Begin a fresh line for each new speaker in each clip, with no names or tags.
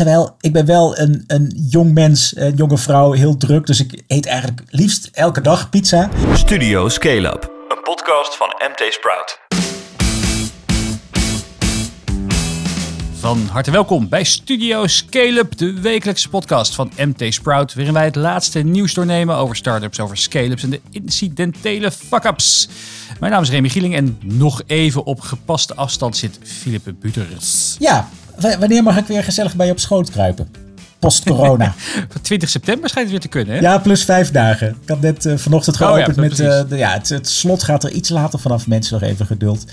terwijl ik ben wel een, een jong mens, een jonge vrouw, heel druk. Dus ik eet eigenlijk liefst elke dag pizza.
Studio Scale Up, een podcast van MT Sprout.
Van harte welkom bij Studio Scale Up, de wekelijkse podcast van MT Sprout, waarin wij het laatste nieuws doornemen over startups, over scale-ups en de incidentele fuck-ups. Mijn naam is Remy Gieling en nog even op gepaste afstand zit Philippe Buters.
Ja, wanneer mag ik weer gezellig bij je op schoot kruipen? Post-corona.
20 september schijnt het weer te kunnen, hè?
ja, plus vijf dagen. Ik had net eh, vanochtend
Oh ja,
geopend met... eh, de, ja, het, het slot gaat er iets later vanaf. Mensen nog even geduld.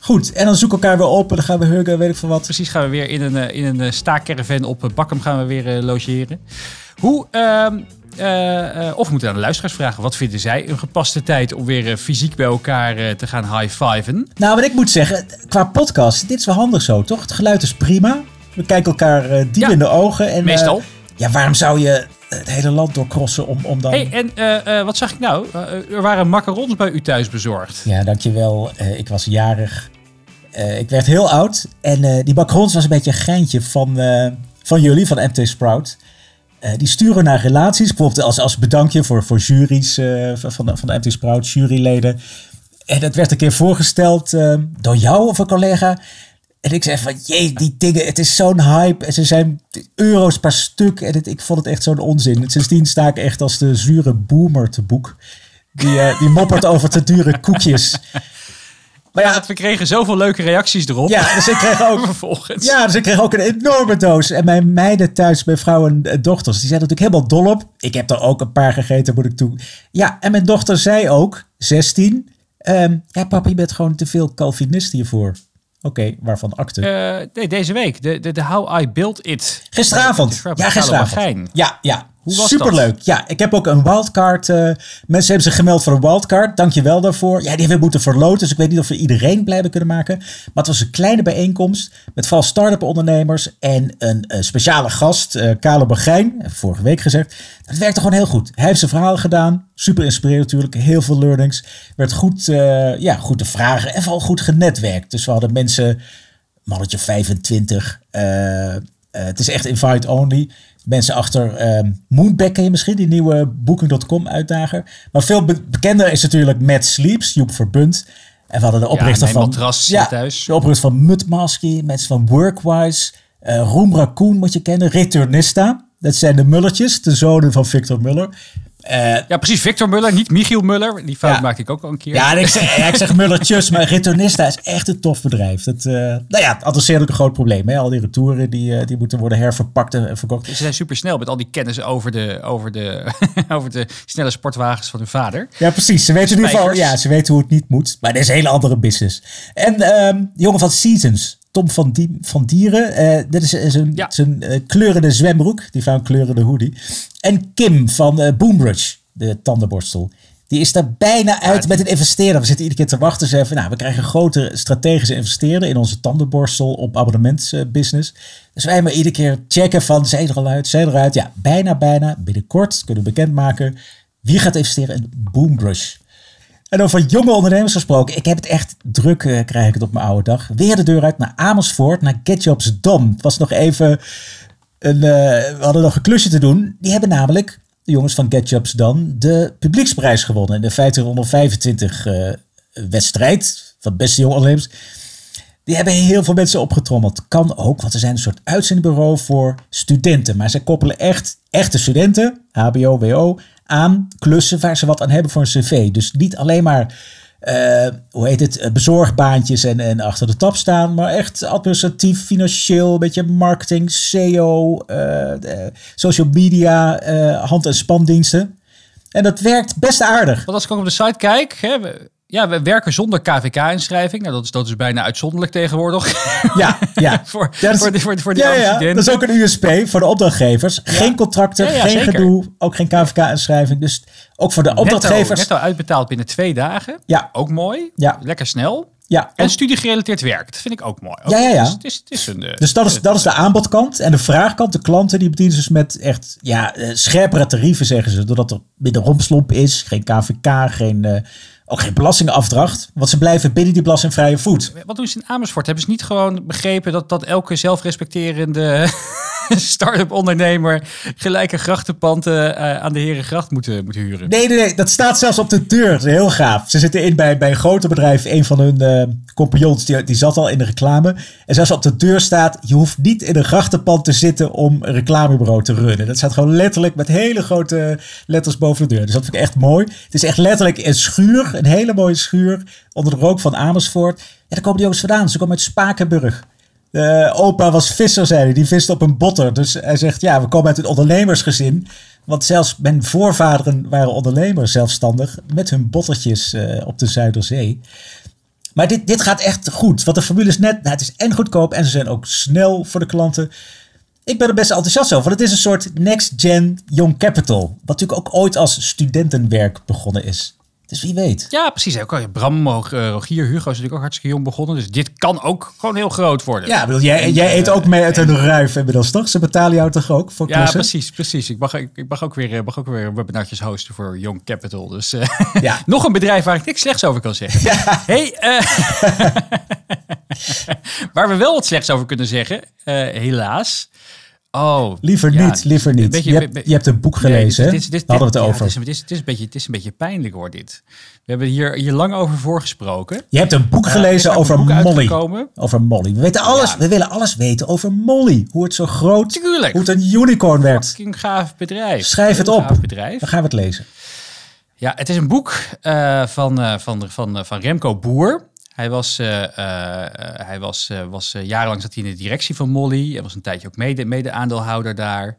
Goed, en dan zoek elkaar weer op en dan gaan we huggen, weet ik veel wat.
Precies, gaan we weer in een, eh, in een eh, staakcaravan op eh, Bakkum gaan we weer logeren. Hoe, eh, eh, of we moeten aan de luisteraars vragen, wat vinden zij een gepaste tijd om weer fysiek bij elkaar te gaan high-fiven?
Nou, wat ik moet zeggen, qua podcast, dit is wel handig zo, toch? Het geluid is prima. We kijken elkaar diep
Ja,
in de ogen. En,
meestal.
ja, waarom zou je het hele land doorkrossen om, om dan...
hey, en eh, eh, wat zag ik nou? Eh, er waren macarons bij u thuis bezorgd.
Ja, dankjewel. Ik was jarig. Ik werd heel oud. En die macarons was een beetje een geintje van, van jullie, van MT Sprout. Die sturen naar relaties, bijvoorbeeld als, als bedankje voor, voor juries van, de, van de MT Sprout, juryleden. En dat werd een keer voorgesteld door jou of een collega. En ik zei van, jee, die dingen, het is zo'n hype. En ze zijn euro's per stuk. En het, ik vond het echt zo'n onzin. Sindsdien sta ik echt als de zure boomer te boek. Die, eh, die moppert over te dure koekjes. Maar ja,
Ja, we kregen zoveel leuke reacties erop.
ja, dus ik kreeg ook
Vervolgens.
ja, dus ik kreeg ook een enorme doos. En mijn meiden thuis, mijn vrouw en eh, dochters, die zijn natuurlijk helemaal dol op. Ik heb er ook een paar gegeten, moet ik toe. Ja, en mijn dochter zei ook, 16. ehm, ja, papa, je bent gewoon te veel Calvinist hiervoor. Oké, waarvan akte?
Eh, nee, deze week. De, de, de How I Built It.
Gisteravond. Ja, gisteravond. Ja, ja. Superleuk. Ja, ik heb ook een wildcard. eh, mensen hebben zich gemeld voor een wildcard. Dank je wel daarvoor. Ja, die hebben we moeten verloten. Dus ik weet niet of we iedereen blij kunnen maken. Maar het was een kleine bijeenkomst. Met vooral start-up ondernemers. En een eh, speciale gast. eh Kale Begijn. Vorige week gezegd. Dat werkte gewoon heel goed. Hij heeft zijn verhaal gedaan. Super inspirerend natuurlijk. Heel veel learnings. Werd goed, eh, ja, goed te vragen. En vooral goed genetwerkt. Dus we hadden mensen mannetje of 25. eh, eh, het is echt invite only. Mensen achter ehm Moonback ken je misschien, die nieuwe Booking.com uitdager. Maar veel be- bekender is natuurlijk Matt Sleeps, Joep Verbund. En we hadden de oprichter van...
matras zit thuis.
de oprichter van Mudmasky, mensen van Workwise. eh Roem Raccoon moet je kennen, Returnista. Dat zijn de Mullertjes, de zonen van Victor Muller. Eh,
Ja, precies. Victor Muller, niet Michiel Muller. Die fout
Ja.
maakte ik ook al een keer.
ja, en ik zeg, ja, ik zeg Mullertjes, maar Returnista is echt een tof bedrijf. Dat, eh, nou ja, adresseert ook een groot probleem. Hè? Al die retouren die, eh, die moeten worden herverpakt en verkocht.
Ze zijn super snel met al die kennis over de, over de, over de snelle sportwagens van hun vader.
Ja, precies. Ze weten in ieder geval, ja, ze weten hoe het niet moet. Maar dit is een hele andere business. En ehm, de jongen van Seasons, Tom van, Die- van Dieren. dit is,
Ja.
zijn eh, kleurende zwembroek. Die van kleurende hoodie. En Kim van eh De tandenborstel. Die is er bijna uit met een investeerder. We zitten iedere keer te wachten. Ze zeggen, nou, we krijgen een grote strategische investeerder in onze tandenborstel op abonnementsbusiness. dus wij maar iedere keer checken van, zijn er al uit, zijn er uit. Ja, bijna, bijna. Binnenkort kunnen we bekendmaken wie gaat investeren in Boombrush. En over jonge ondernemers gesproken. Ik heb het echt druk, eh, krijg ik het op mijn oude dag. Weer de deur uit naar Amersfoort, naar GetJobs Dom. Het was nog even een, eh, we hadden nog een klusje te doen. Die hebben namelijk, de jongens van GetJobs dan, de publieksprijs gewonnen. In de 1525 eh wedstrijd van beste jonge ondernemers. Die hebben heel veel mensen opgetrommeld. Kan ook, want ze zijn een soort uitzendbureau voor studenten. Maar ze koppelen echt echte studenten, HBO, WO, aan klussen waar ze wat aan hebben voor een cv. Dus niet alleen maar, eh, hoe heet het, eh, bezorgbaantjes en, en achter de tap staan. Maar echt administratief, financieel, een beetje marketing, SEO, eh, social media, hand- en spandiensten. En dat werkt best aardig.
Want als ik ook op de site kijk, hè, ja, we werken zonder KVK-inschrijving. Nou, dat is, dat is bijna uitzonderlijk tegenwoordig.
Ja, ja.
voor,
Dat is-
voor, voor, die- voor die
ja, ja, dat is ook een USP voor de opdrachtgevers. Geen contracten, geen
zeker.
gedoe, ook geen KVK-inschrijving. Dus ook voor de opdrachtgevers.
netto uitbetaald binnen twee dagen.
Ja.
Ook mooi.
Ja.
Lekker snel.
Ja,
En studiegerelateerd werk. Dat vind ik ook mooi. Ook,
Ja, ja, ja.
Dus het is, het is een, eh,
Dus dat is, dat is de aanbodkant. En de vraagkant, de klanten, die bedienen ze dus met echt ja, eh, scherpere tarieven, zeggen ze. Doordat er minder rompslomp is, geen KVK, geen, eh, ook geen belastingafdracht. Want ze blijven binnen die belastingvrije voet.
Wat doen ze in Amersfoort? Hebben ze niet gewoon begrepen dat, dat elke zelfrespecterende start-up ondernemer gelijk een grachtenpand eh, aan de Herengracht moeten, moeten huren.
Nee, nee, nee, dat staat zelfs op de deur. Heel gaaf. Ze zitten in bij, bij een groter bedrijf. Een van hun eh, compagnons, die, die zat al in de reclame. En zelfs op de deur staat, je hoeft niet in een grachtenpand te zitten om een reclamebureau te runnen. Dat staat gewoon letterlijk met hele grote letters boven de deur. Dus dat vind ik echt mooi. Het is echt letterlijk een schuur, een hele mooie schuur, onder de rook van Amersfoort. En daar komen die jongens vandaan. Ze komen uit Spakenburg. De opa was visser, zei hij. Die viste op een botter. Dus hij zegt, ja, we komen uit een ondernemersgezin. Want zelfs mijn voorvaderen waren ondernemers zelfstandig. Met hun bottertjes eh, op de Zuiderzee. Maar dit, dit gaat echt goed. Want de formule is net, nou, het is en goedkoop en ze zijn ook snel voor de klanten. Ik ben er best enthousiast over. Want het is een soort next-gen young capital. Wat natuurlijk ook ooit als studentenwerk begonnen is. Dus wie weet.
Ja, precies. Ook, al- Bram, eh, Rogier, Hugo is natuurlijk ook hartstikke jong begonnen. Dus dit kan ook gewoon heel groot worden.
Ja, bedoel, jij, jij eet ook mee uit een ruif inmiddels, toch? Ze betalen jou toch ook voor
Ja, precies, precies. Ik mag, ik, ik mag, ook weer, eh, mag ook weer webinartjes hosten voor Young Capital. Dus eh,
Ja.
nog een bedrijf waar ik niks slechts over kan zeggen. Hey, eh, waar we wel wat slechts over kunnen zeggen, eh, helaas. Oh,
Liever
ja,
niet, liever niet.
een beetje-
je, hebt, je hebt een boek
Nee,
gelezen,
dit-
hè?
dit- dit-
Daar hadden we het
ja,
over.
Het is, het, is, het, is een beetje, het is een beetje pijnlijk hoor, dit. We hebben hier, hier lang over voorgesproken.
Je hebt een boek
er
gelezen over
een boek
Molly.
uitgekomen.
Over Molly. We, weten alles,
Ja.
we willen alles weten over Molly. Hoe het zo groot,
Tuurlijk.
hoe het een unicorn werd.
Fucking gaaf bedrijf.
Schrijf het op.
gaaf bedrijf.
Dan gaan we het lezen.
Ja, het is een boek eh, van, eh, van, van, van Remco Boer. Hij was, eh, eh, eh, hij was, was jarenlang zat hij in de directie van Molly. Hij was een tijdje ook mede, mede-aandeelhouder daar.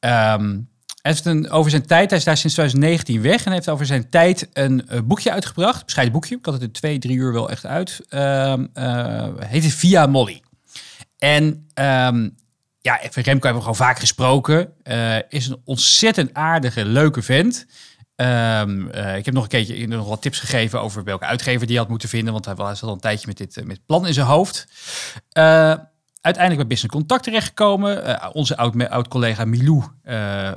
Ehm, hij heeft over zijn tijd, hij is daar sinds 2019 weg en heeft over zijn tijd een boekje uitgebracht. Een bescheiden boekje, ik had het in twee, drie uur wel echt uit. Eh, heet het Via Molly. En ehm, ja, Remco hebben we gewoon vaak gesproken. Is een ontzettend aardige, leuke vent. Ehm, eh, ik heb nog een keertje nog wat tips gegeven over welke uitgever die had moeten vinden. Want hij was al een tijdje met dit eh, met plan in zijn hoofd. Eh, uiteindelijk bij Business Contact terechtgekomen. Eh, onze oud- oud-collega Milou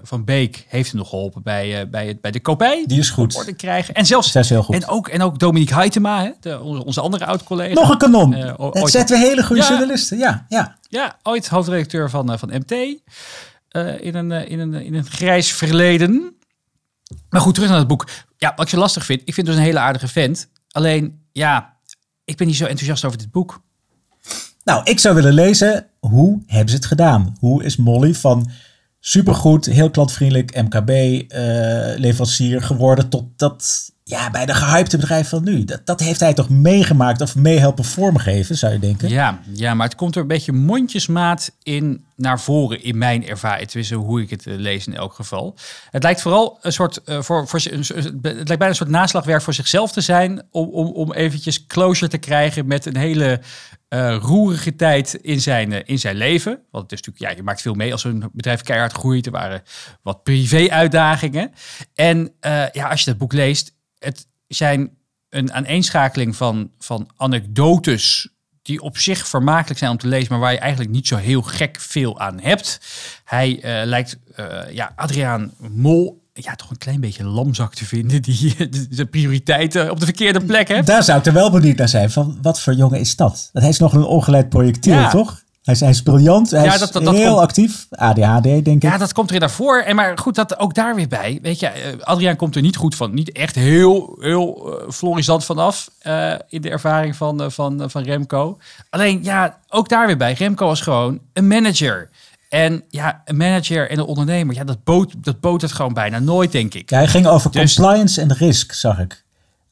van Beek heeft hem nog geholpen bij, bij, het, bij de kopij.
Die is goed.
Orde krijgen. En zelfs
Zij is heel goed.
En ook, en ook Dominique Heitema, hè, de, onze, andere oud-collega.
Nog een kanon. Het zijn twee hele goede
Ja.
journalisten. Ja, ja.
Ja, ooit hoofdredacteur van, van MT. in, een, in, een, in een grijs verleden. Maar goed, terug naar het boek. Ja, wat zo lastig vind. Ik vind het dus een hele aardige vent. Alleen, ja, ik ben niet zo enthousiast over dit boek.
Nou, ik zou willen lezen, hoe hebben ze het gedaan? Hoe is Molly van supergoed, heel klantvriendelijk, MKB-leverancier geworden tot dat ja, bijna gehypte bedrijf van nu? Dat, dat heeft hij toch meegemaakt of mee helpen vormgeven, zou je denken?
Ja, ja, maar het komt er een beetje mondjesmaat in naar voren in mijn ervaring. Tenminste, hoe ik het eh, lees in elk geval. Het lijkt vooral een soort, eh, voor, voor, soort- het lijkt bijna een soort naslagwerk voor zichzelf te zijn. Om, om, om eventjes closure te krijgen met een hele eh, roerige tijd in zijn, in zijn leven. Want het is natuurlijk, ja, je maakt veel mee als een bedrijf keihard groeit. Er waren wat privé-uitdagingen. En ja, als je dat boek leest, het zijn een aaneenschakeling van, van anekdotes die op zich vermakelijk zijn om te lezen, maar waar je eigenlijk niet zo heel gek veel aan hebt. Hij eh, lijkt, eh, ja, Adriaan Mol, ja, toch een klein beetje lamzak te vinden, die de, prioriteiten op de verkeerde plek heeft.
Daar zou ik er wel benieuwd naar zijn. Van wat voor jongen is dat? Want hij is nog een ongeleid projectiel,
Ja.
toch? Hij is, hij is briljant. Hij
Ja,
is
dat- dat- dat
heel
komt-
actief. ADHD, denk ik.
Ja, dat komt erin daarvoor. En maar goed, dat ook daar weer bij. Weet je, eh, Adriaan komt er niet goed van. Niet echt heel, heel uh, florisant vanaf eh, in de ervaring van, van, van Remco. Alleen, ja, ook daar weer bij. Remco was gewoon een manager. En ja, een manager en een ondernemer, ja, dat boot, dat boot het gewoon bijna nooit, denk ik.
Ja, hij ging over
Dus-
compliance en risk, zag ik.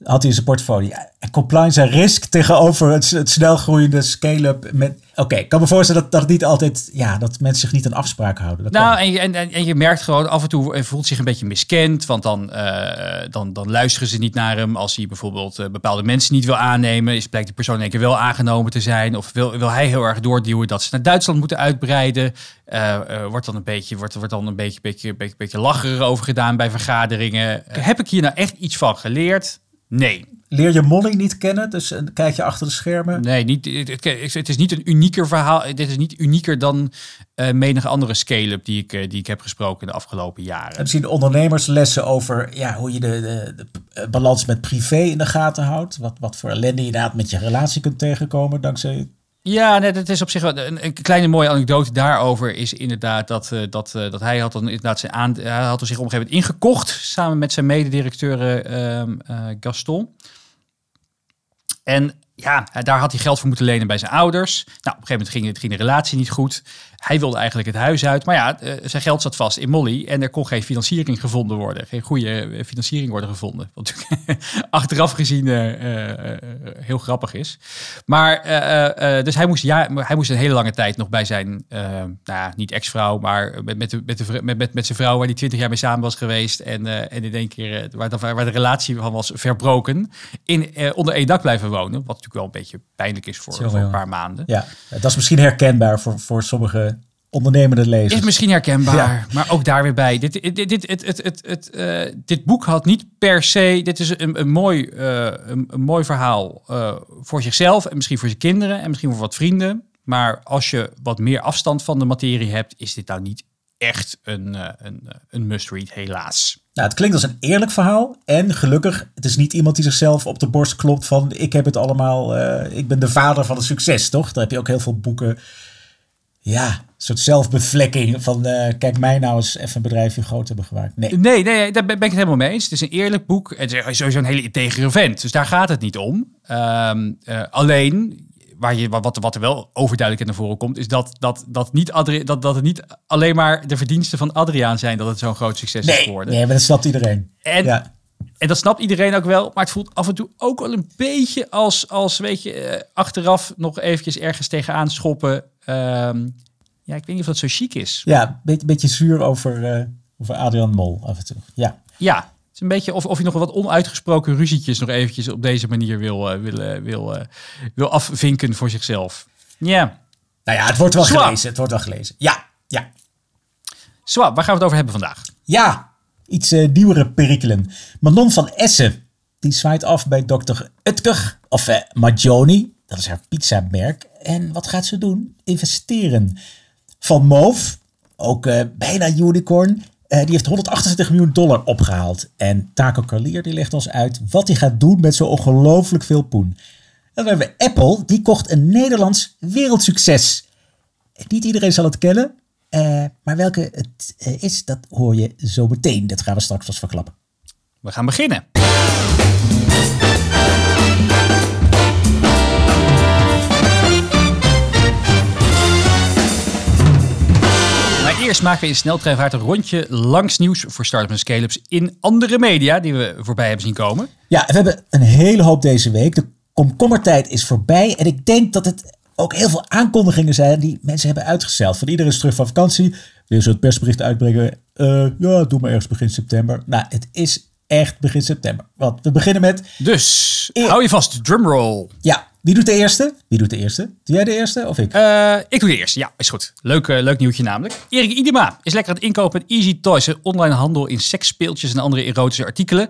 Had hij in zijn portfolio. Compliance en risk tegenover het, het snel groeiende scale-up. met. Oké, ik kan me voorstellen dat, dat niet altijd. Ja, dat mensen zich niet aan afspraken houden. Dat
Nou, en je, en, en, je merkt gewoon af en toe eh, voelt zich een beetje miskend. Want dan, eh, dan, dan luisteren ze niet naar hem. Als hij bijvoorbeeld eh, bepaalde mensen niet wil aannemen, is blijkt die persoon in één keer wel aangenomen te zijn. Of wil, wil hij heel erg doorduwen dat ze naar Duitsland moeten uitbreiden. Eh, eh, wordt dan een beetje, wordt, wordt dan een beetje, beetje, beetje, beetje lacherig over gedaan bij vergaderingen. Heb ik hier nou echt iets van geleerd? Nee.
Leer je Molly niet kennen, dus een kijkje achter de schermen.
Nee, niet, het, het- is niet een unieker verhaal. Dit is niet unieker dan eh menige andere scale-up die ik, eh, die ik heb gesproken in de afgelopen jaren.
En misschien ondernemerslessen over ja, hoe je de, de, de balans met privé in de gaten houdt. Wat, wat voor ellende je inderdaad met je relatie kunt tegenkomen dankzij
Ja, nee, dat is op zich een, een kleine mooie anekdote daarover is inderdaad dat, uh, dat, uh, dat hij had dan inderdaad zijn aan, hij had er zich op een gegeven moment ingekocht samen met zijn mededirecteur uh, Gaston. En ja, daar had hij geld voor moeten lenen bij zijn ouders. Nou, op een gegeven moment ging, ging de relatie niet goed. Hij wilde eigenlijk het huis uit. Maar ja, eh, zijn geld zat vast in Molly. En er kon geen financiering gevonden worden. Geen goede eh, financiering worden gevonden. Wat natuurlijk achteraf gezien uh, uh, heel grappig is. Maar, dus hij moest, ja, hij moest een hele lange tijd nog bij zijn, nou ja, niet ex-vrouw, maar met, met, de, met, de, met, met, met zijn vrouw waar hij twintig jaar mee samen was geweest. En, en in één keer, waar, de, waar de relatie van was verbroken, in, onder één dak blijven wonen. Wat natuurlijk wel een beetje pijnlijk is voor, voor een paar maanden.
Ja, dat is misschien herkenbaar voor, voor sommige ondernemende lezers.
Is misschien herkenbaar, maar ook daar weer bij. Dit, dit, dit, het, het, het, het, uh, dit boek had niet per se. Dit is een, een, mooi, uh, een, een, mooi verhaal uh, voor zichzelf en misschien voor zijn kinderen en misschien voor wat vrienden. Maar als je wat meer afstand van de materie hebt, is dit nou niet echt een, een, een must-read, helaas.
Nou, het klinkt als een eerlijk verhaal. En gelukkig, het is niet iemand die zichzelf op de borst klopt van... ik heb het allemaal, ik ben de vader van het succes, toch? Daar heb je ook heel veel boeken ja, een soort zelfbevlekking van uh, kijk mij nou eens even een bedrijfje groot hebben gemaakt. Nee.
nee, nee, daar ben ik het helemaal mee eens. Het is een eerlijk boek. Het is sowieso een hele integere vent. Dus daar gaat het niet om. Um, uh, alleen, waar je, wat, wat er wel overduidelijk naar voren komt, is dat, dat, dat, niet Adri dat, dat het niet alleen maar de verdiensten van Adriaan zijn dat het zo'n groot succes
nee,
is geworden.
Nee, maar dat snapt iedereen.
En,
ja.
En dat snapt iedereen ook wel. Maar het voelt af en toe ook wel een beetje als, als weet je, uh, achteraf nog eventjes ergens tegenaan schoppen. Um, ja, ik weet niet of dat zo chic is.
Ja, een beetje, beetje zuur over, uh, over Adrian Mol af en toe. Ja.
Ja, het is een beetje of, of je nog wat onuitgesproken ruzietjes nog eventjes op deze manier wil, uh, wil, uh, wil, wil afvinken voor zichzelf. Ja.
Nou ja, het wordt wel Swap. gelezen. Het wordt wel gelezen. Ja, ja.
Swap, waar gaan we het over hebben vandaag?
Ja, iets nieuwere perikelen. Manon van Essen, die zwaait af bij dokter Utker, of Magioni. Dat is haar pizzamerk. En wat gaat ze doen? Investeren van Move, ook uh, bijna unicorn. Uh, die heeft 128 miljoen dollar opgehaald. En Taco Carlier die legt ons uit wat hij gaat doen met zo ongelooflijk veel poen. Dan hebben we Apple, die kocht een Nederlands wereldsucces. Niet iedereen zal het kennen, uh, maar welke het is, dat hoor je zo meteen. Dat gaan we straks vast verklappen.
We gaan beginnen. Eerst maken we in sneltreinvaart een rondje langs nieuws voor start-ups en scale-ups in andere media die we voorbij hebben zien komen.
Ja, we hebben een hele hoop deze week. De komkommertijd is voorbij en ik denk dat het ook heel veel aankondigingen zijn die mensen hebben uitgesteld. Van iedereen is terug van vakantie. Wil ze het persbericht uitbrengen? Uh, ja, doe maar ergens begin september. Nou, het is echt begin september. Want we beginnen met...
Dus, hou je vast, drumroll.
Ja, wie doet de eerste? Wie doet de eerste? Jij de eerste of ik?
Uh, ik doe de eerste, ja, is goed. Leuk, uh, leuk nieuwtje namelijk. Erik Idema is lekker aan het inkopen met Easy Toys, een online handel in seksspeeltjes en andere erotische artikelen.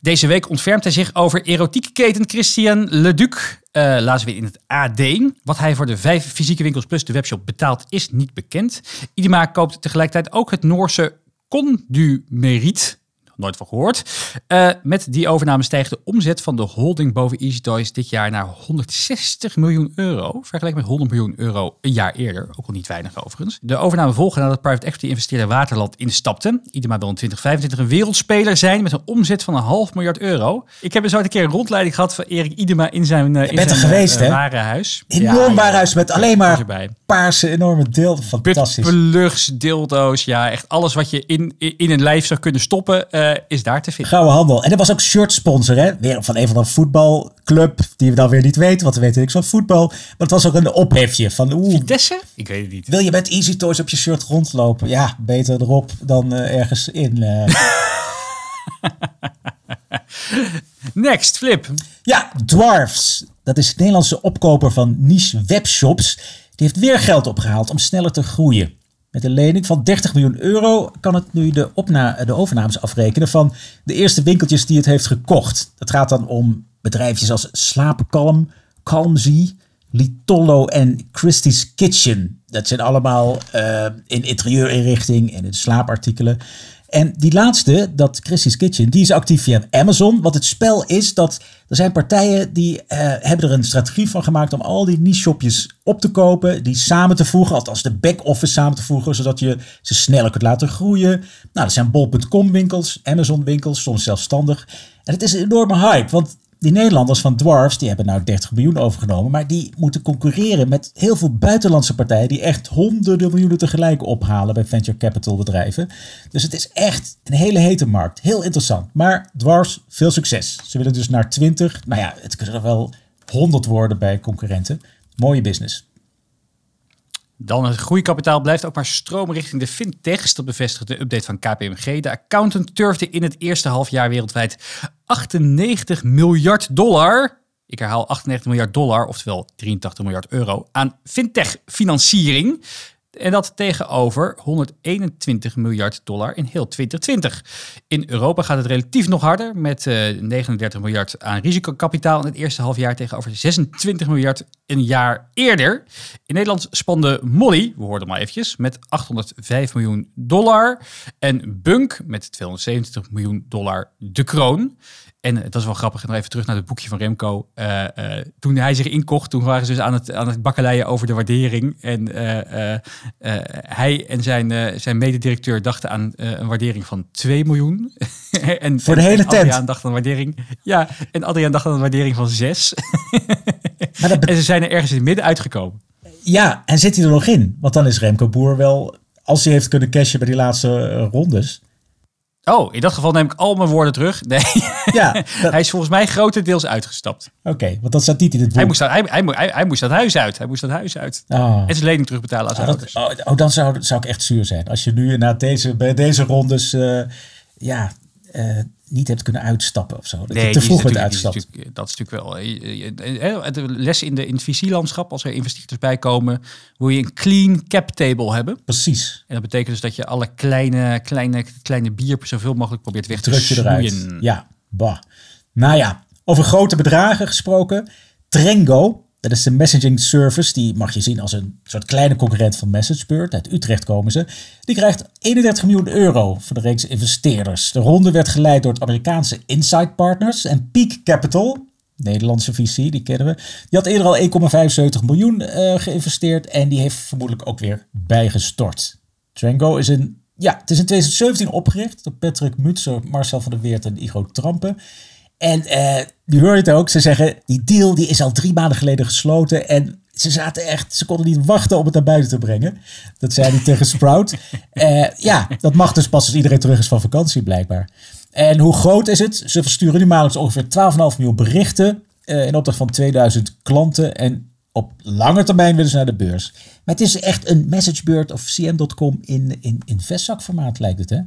Deze week ontfermt hij zich over erotiekketen Christian Leduc. Uh, lazen we in het AD. Wat hij voor de vijf fysieke winkels plus de webshop betaalt is niet bekend. Idema koopt tegelijkertijd ook het Noorse Condumerit nooit van gehoord. Uh, met die overname stijgt de omzet van de holding boven Easy Toys dit jaar naar 160 miljoen euro. Vergeleken met 100 miljoen euro een jaar eerder. Ook al niet weinig overigens. De overname volgde nadat private equity investeerder Waterland instapte. Idema wil in 2025 een wereldspeler zijn met een omzet van een half miljard euro. Ik heb eens ooit een keer een rondleiding gehad van Erik Idema in zijn, uh, in zijn
geweest,
uh, warenhuis.
Enorm ja, warenhuis met alleen maar paarse enorme deel. Fantastisch.
Plugs, dildo's, ja echt alles wat je in, in een lijf zou kunnen stoppen is daar te vinden.
Gouden handel. En dat was ook shirt sponsor, hè? Weer van een van de voetbalclub, die we dan weer niet weten, want we weten niks van voetbal. Maar het was ook een ophefje van oeh.
Vitesse? Ik weet het niet.
Wil je met Easy Toys op je shirt rondlopen? Ja, beter erop dan uh, ergens in. Uh.
Next, Flip.
Ja, Dwarfs. Dat is het Nederlandse opkoper van niche webshops. Die heeft weer geld opgehaald om sneller te groeien. Met een lening van 30 miljoen euro kan het nu de, opna de overnames afrekenen van de eerste winkeltjes die het heeft gekocht. Het gaat dan om bedrijfjes als Slaapkalm, Calmzy, Litollo en Christie's Kitchen. Dat zijn allemaal uh, in interieurinrichting en in slaapartikelen. En die laatste, dat Christie's Kitchen, die is actief via Amazon. Wat het spel is, dat er zijn partijen die eh, hebben er een strategie van gemaakt om al die niche-shopjes op te kopen, die samen te voegen, althans de back-office samen te voegen, zodat je ze sneller kunt laten groeien. Nou, dat zijn bol.com winkels, Amazon winkels, soms zelfstandig. En het is een enorme hype, want die Nederlanders van Dwarfs, die hebben nou 30 miljoen overgenomen, maar die moeten concurreren met heel veel buitenlandse partijen die echt honderden miljoenen tegelijk ophalen bij venture capital bedrijven. Dus het is echt een hele hete markt. Heel interessant. Maar Dwarfs, veel succes. Ze willen dus naar 20. Nou ja, het kunnen er wel 100 worden bij concurrenten. Mooie business.
Dan het groeikapitaal blijft ook maar stromen richting de fintechs. Dat bevestigt de update van KPMG. De accountant turfde in het eerste halfjaar wereldwijd 98 miljard dollar. Ik herhaal 98 miljard dollar, oftewel 83 miljard euro, aan fintech-financiering. En dat tegenover 121 miljard dollar in heel 2020. In Europa gaat het relatief nog harder met uh, 39 miljard aan risicokapitaal in het eerste halfjaar tegenover 26 miljard een jaar eerder. In Nederland spande Molly, we hoorden maar eventjes, met 805 miljoen dollar. En Bunk met 270 miljoen dollar de kroon. En dat is wel grappig, en nog even terug naar het boekje van Remco. Uh, uh, toen hij zich inkocht, toen waren ze dus aan het, aan het bakkeleien over de waardering. En uh, hij en zijn, zijn mededirecteur dachten aan een waardering van 2 miljoen.
en, Voor de hele
en Adriaan dacht aan een waardering. Ja, en Adriaan dacht aan een waardering van 6. En ze zijn er ergens in het midden uitgekomen.
Ja, en zit hij er nog in? Want dan is Remco Boer wel, als hij heeft kunnen cashen bij die laatste rondes
Oh, in dat geval neem ik al mijn woorden terug. Nee. Ja, hij is volgens mij grotendeels uitgestapt.
Oké, want dat staat niet in het boek.
Hij moest, dat, hij, hij, hij, hij moest dat huis uit. Hij moest dat huis uit. Oh. En zijn lening terugbetalen als
oh,
ouders.
oh, oh, dan zou, zou ik echt zuur zijn. Als je nu na deze, bij deze rondes uh, ja, uh, niet hebt kunnen uitstappen of zo. Dat nee, je te vroeg bent.
Dat is natuurlijk wel... Eh, de les in, de, in het VC-landschap, als er investeerders bij komen... wil je een clean cap table hebben.
Precies.
En dat betekent dus dat je alle kleine, kleine, kleine bier zoveel mogelijk probeert weg te Druk je eruit.
Ja, bah. Nou ja, over grote bedragen gesproken. Trengo, dat is de messaging service. Die mag je zien als een soort kleine concurrent van MessageBird. Uit Utrecht komen ze. Die krijgt 31 miljoen euro voor de reeks investeerders. De ronde werd geleid door het Amerikaanse Insight Partners en Peak Capital. Nederlandse VC, die kennen we. Die had eerder al 1,75 miljoen uh, geïnvesteerd. En die heeft vermoedelijk ook weer bijgestort. Trango is in, ja, het is in 2017 opgericht door Patrick Mutzer, Marcel van der Weert en Igo Trampen. En uh, nu hoor je het ook. Ze zeggen, die deal die is al drie maanden geleden gesloten. En ze zaten echt, ze konden niet wachten om het naar buiten te brengen. Dat zei hij tegen Sprout. Uh, ja, dat mag dus pas als iedereen terug is van vakantie blijkbaar. En hoe groot is het? Ze versturen nu maandelijks ongeveer 12,5 miljoen berichten uh, in opdracht van 2000 klanten. En op lange termijn willen ze naar de beurs. Maar het is echt een messagebird of cm.com in, in, in vestzakformaat lijkt het hè?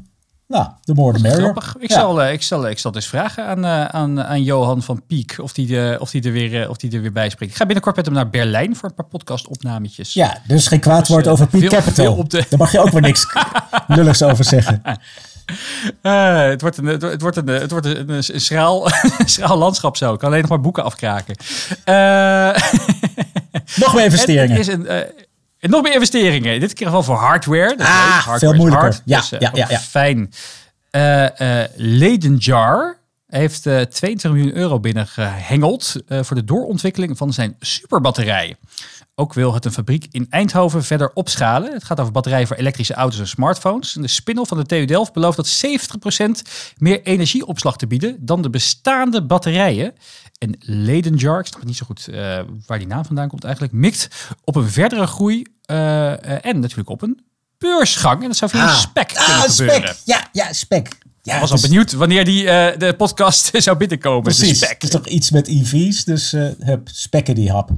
Nou, de more the merrier.
Ik, zal, uh, ik, zal, ik zal dus vragen aan, uh, aan, aan Johan van Piek of die, de, of, die er weer, uh, of die er weer bij spreekt. Ik ga binnenkort met hem naar Berlijn voor een paar podcast-opnametjes.
Ja, dus geen kwaad woord dus, over Peak Capital. Op de... Daar mag je ook weer niks lulligs over zeggen.
het wordt een, het wordt een, het wordt een, een, schraal, schraal landschap zo. Ik kan alleen nog maar boeken afkraken.
nog meer investeringen.
Het is een en nog meer investeringen. Dit keer wel voor hardware. Dat
ah, hardware veel moeilijker. Hard,
ja, dus, uh, ja, ja, ja, Fijn. Uh, Ledenjar heeft 22 miljoen euro binnengehengeld voor de doorontwikkeling van zijn superbatterij. Ook wil het een fabriek in Eindhoven verder opschalen. Het gaat over batterijen voor elektrische auto's en smartphones. En de spin van de TU Delft belooft dat 70% meer energieopslag te bieden dan de bestaande batterijen. En Ledenjar, ik snap niet zo goed uh, waar die naam vandaan komt eigenlijk, mikt op een verdere groei uh, en natuurlijk op een beursgang. En dat zou via ah. spec ah, kunnen gebeuren.
Spec. Ja, ja, spec. Ja,
ik was al benieuwd wanneer die uh, de podcast zou binnenkomen.
Precies, het is toch iets met EV's, dus uh, hup, spekken die hap.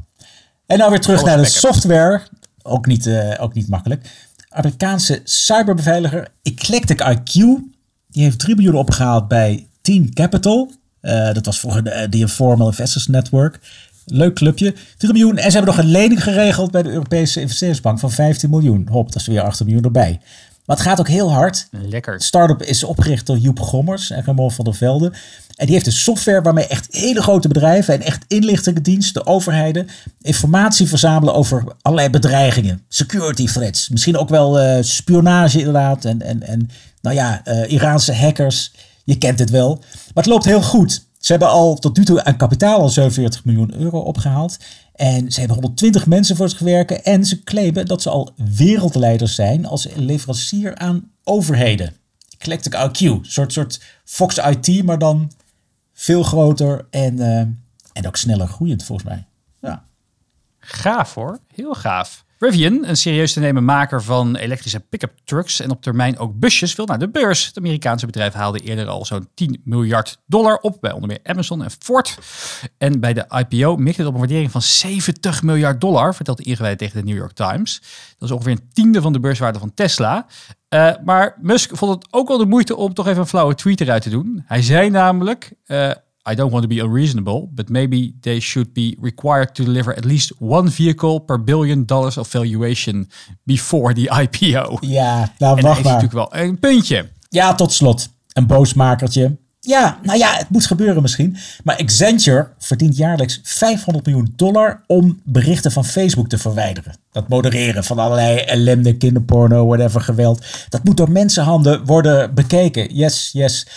En nou weer terug naar de software. Ook niet, uh, ook niet makkelijk. Amerikaanse cyberbeveiliger Eclectic IQ. Die heeft 3 miljoen opgehaald bij Team Capital. Uh, dat was voor de, de Informal Investors Network. Leuk clubje. 3 miljoen. En ze hebben nog een lening geregeld bij de Europese investeringsbank van 15 miljoen. Hop, dat is weer 8 miljoen erbij. Maar het gaat ook heel hard.
Lekker.
Start-up is opgericht door Joep Gommers en Ramon van der Velde. En die heeft een software waarmee echt hele grote bedrijven en echt inlichtingendiensten, overheden, informatie verzamelen over allerlei bedreigingen. Security threats. Misschien ook wel eh, spionage inderdaad. En, en, en nou ja, eh, Iraanse hackers. Je kent het wel. Maar het loopt heel goed. Ze hebben al tot nu toe aan kapitaal al 47 miljoen euro opgehaald. En ze hebben 120 mensen voor zich werken. En ze claimen dat ze al wereldleiders zijn als leverancier aan overheden. Eclectic IQ. Een soort, soort Fox IT, maar dan veel groter en, uh, en ook sneller groeiend volgens mij. Ja.
Gaaf hoor, heel gaaf. Rivian, een serieus te nemen maker van elektrische pick-up trucks en op termijn ook busjes, wil naar de beurs. Het Amerikaanse bedrijf haalde eerder al zo'n 10 miljard dollar op bij onder meer Amazon en Ford. En bij de IPO mikte het op een waardering van 70 miljard dollar, vertelt de tegen de New York Times. Dat is ongeveer een tiende van de beurswaarde van Tesla. Uh, maar Musk vond het ook wel de moeite om toch even een flauwe tweet eruit te doen. Hij zei namelijk... Uh, I don't want to be unreasonable, but maybe they should be required to deliver at least one vehicle per billion dollars of valuation before the IPO.
Ja, nou
en
wacht
maar. natuurlijk wel een puntje.
Ja, tot slot. Een boosmakertje. Ja, nou ja, het moet gebeuren misschien. Maar Accenture verdient jaarlijks 500 miljoen dollar om berichten van Facebook te verwijderen. Dat modereren van allerlei ellende, kinderporno, whatever, geweld. Dat moet door mensenhanden worden bekeken. Yes, yes.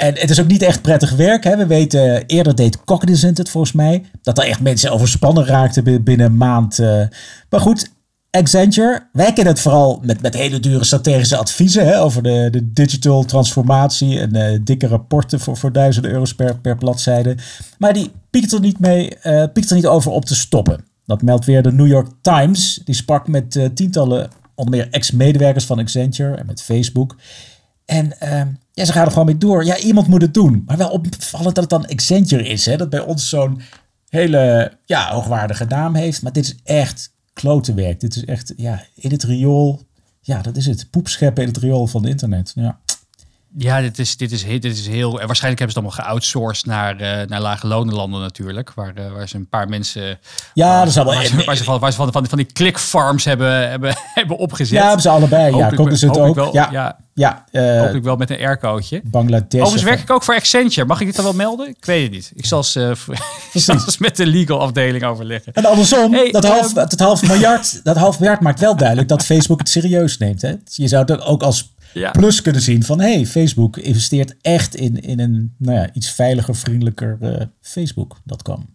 En het is ook niet echt prettig werk. Hè. We weten, eerder deed Cognizant het volgens mij. Dat er echt mensen overspannen raakten binnen een maand. Uh. Maar goed, Accenture, wij kennen het vooral met, met hele dure strategische adviezen hè, over de, de digital transformatie en uh, dikke rapporten voor, voor duizenden euro's per, per bladzijde. Maar die piekt er niet mee, uh, piekt er niet over op te stoppen. Dat meldt weer de New York Times. Die sprak met tientallen, onder meer ex-medewerkers van Accenture en met Facebook. En ja, ze gaan er gewoon mee door. Ja, iemand moet het doen. Maar wel opvallend dat het dan Accenture is. Hè? Dat bij ons zo'n hele ja, hoogwaardige naam heeft. Maar dit is echt klote werk. Dit is echt, ja, in het riool. Ja, dat is het. Poepscheppen in het riool van het internet. Ja.
Ja, dit is, dit, is, dit is heel. Waarschijnlijk hebben ze het allemaal geoutsourced naar, uh, naar lage lonenlanden natuurlijk. Waar, uh, waar ze een paar mensen.
Ja, dat is allemaal.
Waar ze, waar ze, van, waar ze van, van, van die clickfarms hebben, hebben, hebben opgezet.
Ja, hebben ze allebei. Ja, ook ze het ook.
Wel,
ja,
ja,
ja
uh, hoop ik wel met een aircootje.
Bangladesh.
Overigens werk ik ook voor Accenture. Mag ik dit dan wel melden? Ik weet het niet. Ik zal eens, uh, ik zal eens met de legal afdeling overleggen.
En andersom, hey, dat, half, dat half miljard, dat half miljard maakt wel duidelijk dat Facebook het serieus neemt. Hè? Je zou het ook als ja. plus kunnen zien van hey, Facebook investeert echt in, in een nou ja, iets veiliger, vriendelijker uh, Facebook. Dat kan.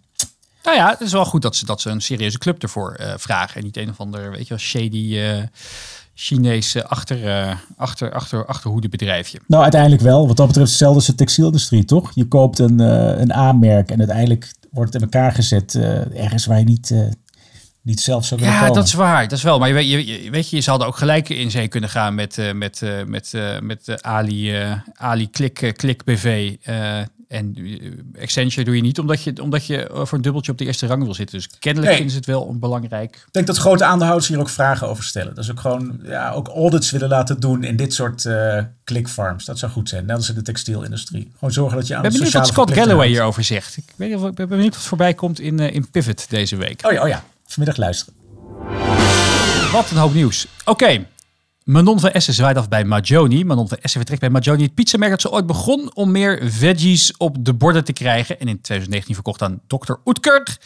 Nou ja, het is wel goed dat ze, dat ze een serieuze club ervoor vragen. En niet een of ander, weet je wel, shady Chinese achter, achter, achter, achterhoedebedrijfje.
Nou, uiteindelijk wel. Wat dat betreft hetzelfde als de textielindustrie, toch? Je koopt een, een aanmerk en uiteindelijk wordt het in elkaar gezet ergens waar je niet niet zelf zo
Ja, dat is waar. Dat is wel. Maar je weet, je, weet je, ze hadden ook gelijk in zee kunnen gaan met, uh, met, uh, met, uh, met Ali, Ali Klik, Klik BV. En Accenture doe je niet omdat je, omdat je voor een dubbeltje op de eerste rang wil zitten. Dus kennelijk nee. vinden ze het wel belangrijk.
Ik denk dat grote aandeelhouders hier ook vragen over stellen. Dat ze ook gewoon ja, ook audits willen laten doen in dit soort clickfarms. Dat zou goed zijn. Net als in de textielindustrie. Gewoon zorgen dat je aan
ben
de
benieuwd wat Scott Galloway hierover zegt. Ik, weet, ik ben benieuwd wat voorbij komt in, in Pivot deze week.
Oh ja, oh ja vanmiddag luisteren.
Wat een hoop nieuws. Oké, okay. Manon van Essen zwaait af bij Majoni. Manon van Essen vertrekt bij Majoni, het pizzamerk dat ze ooit begon om meer veggies op de borden te krijgen. En in 2019 verkocht aan Dr. Oetker.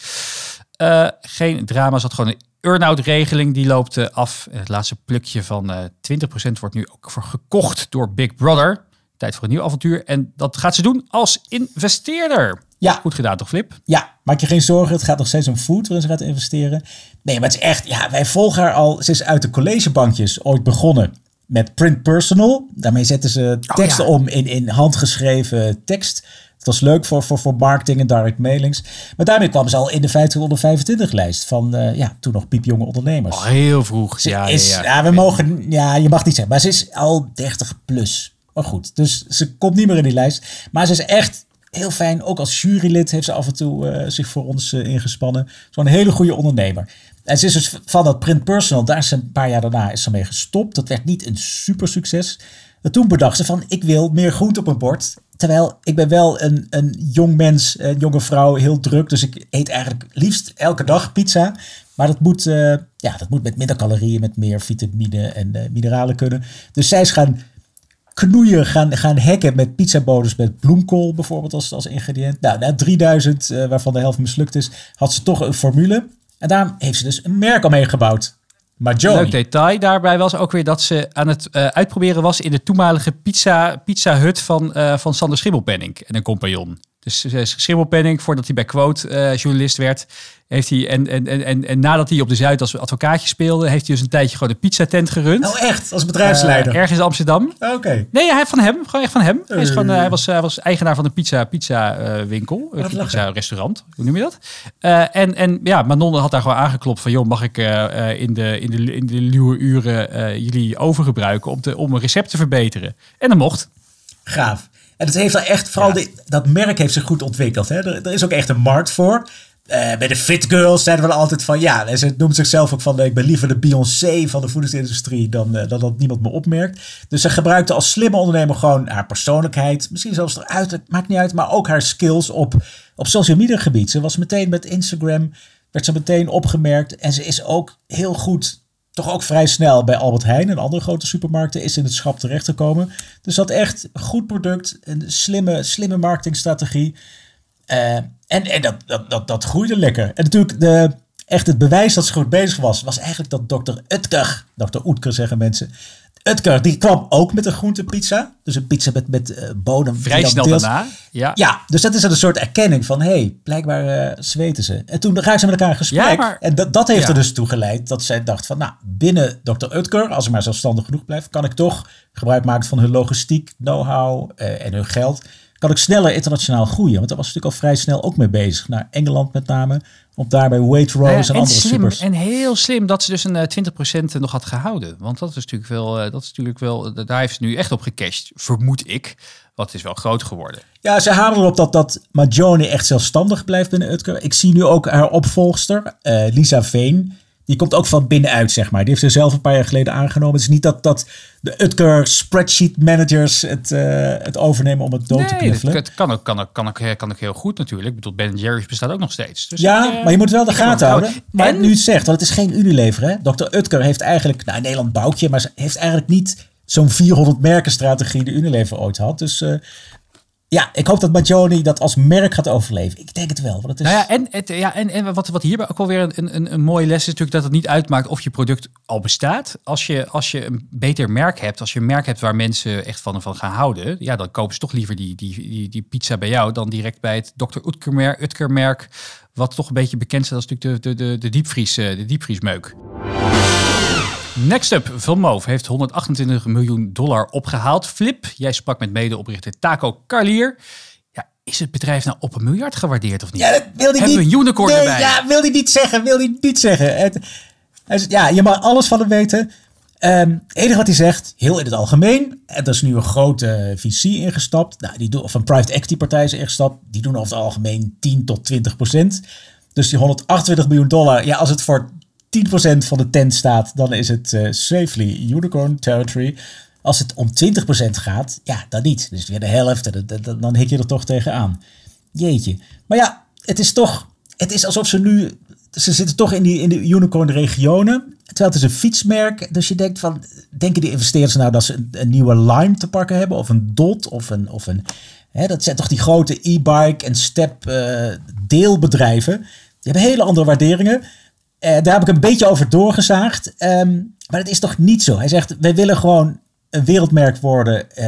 Uh, geen drama, zat gewoon een earn-out regeling. Die loopt uh, af. En het laatste plukje van uh, 20% wordt nu ook voor gekocht door Big Brother. Tijd voor een nieuw avontuur. En dat gaat ze doen als investeerder.
Ja.
Goed gedaan toch, Flip?
Ja, maak je geen zorgen. Het gaat nog steeds om food waarin ze gaat investeren. Nee, maar het is echt... Ja, wij volgen haar al... Ze is uit de collegebankjes ooit begonnen met print personal. Daarmee zetten ze teksten
oh, ja.
om in, in handgeschreven tekst. Het was leuk voor, voor, voor marketing en direct mailings. Maar daarmee kwam ze al in de 50 onder 25 lijst van uh, ja, toen nog piepjonge ondernemers.
Oh, heel vroeg.
Ze
ja,
is,
ja,
ja, we mogen... Ja, je mag niet zeggen. Maar ze is al 30 plus. Maar goed, dus ze komt niet meer in die lijst. Maar ze is echt heel fijn. Ook als jurylid heeft ze af en toe uh, zich voor ons uh, ingespannen. Zo'n hele goede ondernemer. En ze is dus van dat print personal, daar is ze een paar jaar daarna is ze mee gestopt. Dat werd niet een super succes. En toen bedacht ze van, ik wil meer groente op mijn bord. terwijl ik ben wel een, een jong mens, een jonge vrouw, heel druk. Dus ik eet eigenlijk liefst elke dag pizza. Maar dat moet, eh, ja, dat moet met minder calorieën, met meer vitamine en uh, mineralen kunnen. Dus zij is gaan knoeien, gaan, gaan hacken met pizzabodens met bloemkool bijvoorbeeld als, als ingrediënt. Nou, na 3000, uh, waarvan de helft mislukt is, had ze toch een formule. En daarom heeft ze dus een merk omheen gebouwd. Maar Joey.
Leuk detail daarbij was ook weer dat ze aan het uh, uitproberen was in de toenmalige pizza, pizza hut van, uh, van Sander Schimmelpenning en een compagnon. Dus uh, Schimmelpenning, voordat hij bij Quote journalist werd, heeft hij, en, en, en, en nadat hij op de Zuid als advocaatje speelde, heeft hij dus een tijdje gewoon een pizzatent gerund.
Oh echt? Als bedrijfsleider?
ergens in Amsterdam.
Oké. Okay.
Nee, hij van hem. Gewoon echt van hem. Hij, is gewoon, hij, was, hij was eigenaar van een pizza, pizza winkel. Een pizza restaurant. Hoe noem je dat? en, en ja, Manon had daar gewoon aangeklopt van, joh, mag ik in, de, in, de, in de luwe uren jullie overgebruiken om, te, om een recept te verbeteren? En dat mocht.
Gaaf. En het heeft er echt, vooral ja. dat merk heeft zich goed ontwikkeld. Hè? Er, er, is ook echt een markt voor. Uh, bij de Fit Girls zeiden we altijd van ja, en ze noemt zichzelf ook van ik ben liever de Beyoncé van de voedingsindustrie dan, uh, dan dat niemand me opmerkt. Dus ze gebruikte als slimme ondernemer gewoon haar persoonlijkheid, misschien zelfs eruit, maakt niet uit, maar ook haar skills op, op social media gebied. Ze was meteen met Instagram, werd ze meteen opgemerkt en ze is ook heel goed toch ook vrij snel bij Albert Heijn en andere grote supermarkten is in het schap terechtgekomen. Dus dat echt goed product, een slimme, slimme marketingstrategie. Uh, en en dat, dat, dat, dat groeide lekker. En natuurlijk, de, echt het bewijs dat ze goed bezig was, was eigenlijk dat dokter Utker, dokter Oetker zeggen mensen, Utker, die kwam ook met een groentepizza. Dus een pizza met, met uh, bodem.
Vrij snel deels... daarna. Ja.
ja, dus dat is een soort erkenning van... hé, hey, blijkbaar uh, zweten ze. En toen raakten ze met elkaar in gesprek. Ja, maar... En dat, dat heeft ja. er dus toe geleid dat zij dacht van... nou, binnen Dr. Utker, als ik maar zelfstandig genoeg blijf... kan ik toch gebruik maken van hun logistiek, know-how uh, en hun geld... kan ik sneller internationaal groeien. Want daar was natuurlijk al vrij snel ook mee bezig. Naar Engeland met name... Op daarbij Waitrose
nou ja,
en,
en
andere
slim,
supers.
En heel slim dat ze dus een uh, 20% nog had gehouden. Want dat is natuurlijk wel, uh, dat is natuurlijk wel daar heeft ze nu echt op gecashed, vermoed ik. Wat is wel groot geworden.
Ja, ze hameren erop dat, dat Majoni echt zelfstandig blijft binnen Utker. Ik zie nu ook haar opvolgster, uh, Lisa Veen. Die komt ook van binnenuit, zeg maar. Die heeft ze zelf een paar jaar geleden aangenomen. Het is niet dat, dat de Utker spreadsheet managers het, uh, het overnemen om het dood
nee,
te knuffelen.
Het kan ook, kan, ook, kan, ook, kan ook heel goed natuurlijk. Ik bedoel, Ben Jerry's bestaat ook nog steeds. Dus
ja,
ik, uh,
maar je moet wel de gaten houden. Maar
en?
nu het zegt, want het is geen Unilever. Hè? Dr. Utker heeft eigenlijk, nou in Nederland boukje, maar ze heeft eigenlijk niet zo'n 400 merkenstrategie die Unilever ooit had. Dus uh, ja, ik hoop dat Majoni dat als merk gaat overleven. Ik denk het wel. Want het is...
Nou ja, en, ja, en, en wat, wat hierbij ook wel weer een, een, een mooie les is natuurlijk dat het niet uitmaakt of je product al bestaat. Als je, als je een beter merk hebt, als je een merk hebt waar mensen echt van, van gaan houden, ja, dan kopen ze toch liever die, die, die, pizza bij jou dan direct bij het Dr. Utker merk, Utker merk, wat toch een beetje bekend staat als natuurlijk de, de, de, de, diepvries, de diepvriesmeuk. Next up, Moof heeft 128 miljoen dollar opgehaald. Flip, jij sprak met medeoprichter Taco Carlier. Ja, is het bedrijf nou op een miljard gewaardeerd of niet?
Ja, dat wil hij
Hebben we
niet.
een unicorn
nee,
erbij?
Ja, wil hij niet zeggen. Wil hij niet zeggen. Het, ja, je mag alles van hem weten. Um, het enige wat hij zegt, heel in het algemeen. En er is nu een grote VC ingestapt. Nou, die doen, of een private equity partij is ingestapt. Die doen over het algemeen 10 tot 20 procent. Dus die 128 miljoen dollar. Ja, als het voor 10% van de tent staat, dan is het uh, safely unicorn territory. Als het om 20% gaat, ja, dan niet. Dus weer de helft, dan, dan hik je er toch tegenaan. Jeetje. Maar ja, het is toch, het is alsof ze nu, ze zitten toch in, die, in de unicorn regionen. Terwijl het is een fietsmerk, dus je denkt van, denken die investeerders nou dat ze een, nieuwe Lime te pakken hebben? Of een Dot, of een, of een hè, dat zijn toch die grote e-bike en step uh, deelbedrijven. Die hebben hele andere waarderingen. Uh, daar heb ik een beetje over doorgezaagd. Um, maar het is toch niet zo. Hij zegt, wij willen gewoon een wereldmerk worden. Uh,